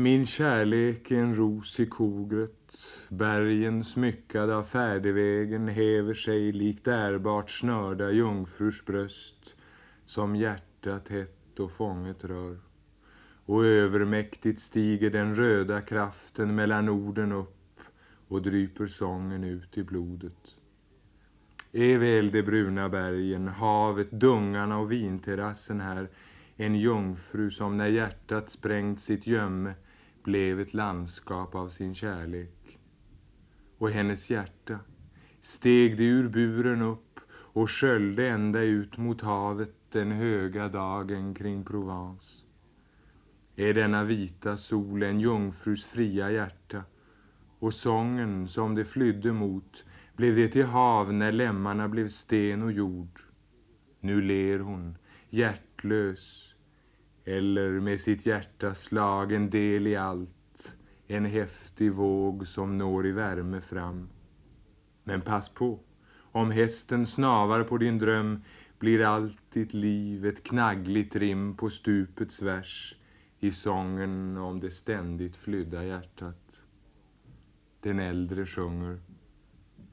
Min kärlek är en ros i kogret, bergen smyckade av färdigvägen häver sig likt ärbart snörda jungfrurs bröst som hjärtat hett och fånget rör. Och övermäktigt stiger den röda kraften mellan orden upp och dryper sången ut i blodet. Eväl de bruna bergen, havet, dungarna och vinterrassen här en jungfru som när hjärtat sprängt sitt gömme blev ett landskap av sin kärlek. Och hennes hjärta steg det ur buren upp och sköljde ända ut mot havet den höga dagen kring Provence. Är denna vita sol en jungfrus fria hjärta och sången som det flydde mot blev det till hav när lämmarna blev sten och jord. Nu ler hon, hjärtlös, eller med sitt hjärta slag en del i allt, en häftig våg som når i värme fram. Men pass på, om hästen snavar på din dröm blir allt ditt liv ett knaggligt rim på stupets vers i sången om det ständigt flydda hjärtat. Den äldre sjunger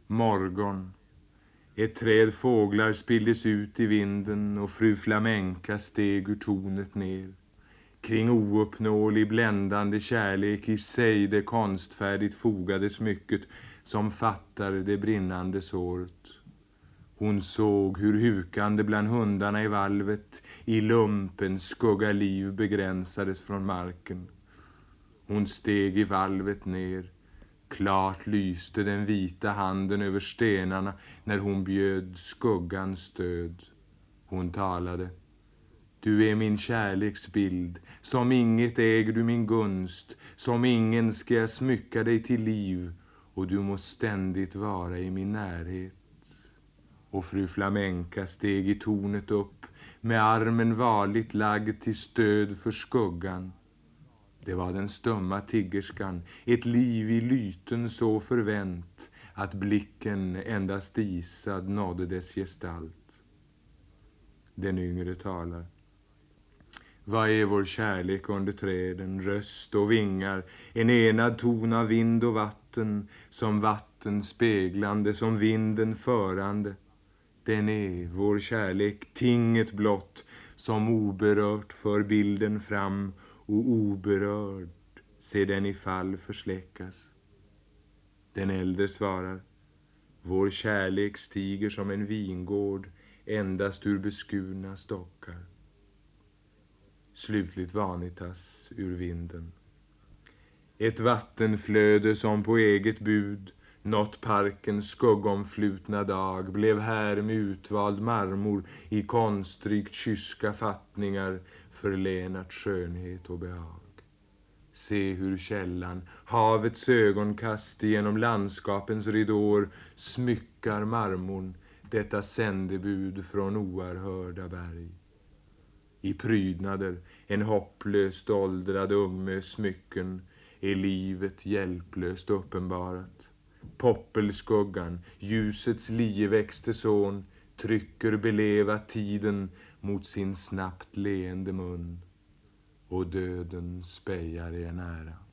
Morgon. Ett träd fåglar spilldes ut i vinden och fru flamenca steg ur tornet ner. Kring ouppnåelig bländande kärlek i sig det konstfärdigt fogade smycket som fattar det brinnande såret. Hon såg hur hukande bland hundarna i valvet i lumpen skugga liv begränsades från marken. Hon steg i valvet ner Klart lyste den vita handen över stenarna när hon bjöd skuggan stöd. Hon talade. Du är min kärleksbild, som inget äger du min gunst, som ingen ska jag smycka dig till liv och du må ständigt vara i min närhet. Och fru Flamenca steg i tornet upp med armen varligt lagd till stöd för skuggan det var den stumma tiggerskan, ett liv i lyten så förvänt att blicken endast isad nådde dess gestalt. Den yngre talar. Vad är vår kärlek under träden, röst och vingar, en enad ton av vind och vatten, som vatten speglande, som vinden förande. Den är, vår kärlek, tinget blott, som oberört för bilden fram och oberörd se den i fall försläckas. Den äldre svarar, vår kärlek stiger som en vingård endast ur beskurna stockar. Slutligt vanitas ur vinden. Ett vattenflöde som på eget bud nått parkens skuggomflutna dag blev här med utvald marmor i konstrykt kyska fattningar förlenat skönhet och behag. Se hur källan, havets ögonkast genom landskapens ridåer smyckar marmorn, detta sändebud från oerhörda berg. I prydnader, en hopplöst åldrad unge smycken, är livet hjälplöst uppenbarat. Poppelskuggan, ljusets lieväxte son, trycker beleva tiden mot sin snabbt leende mun och döden spejar er nära.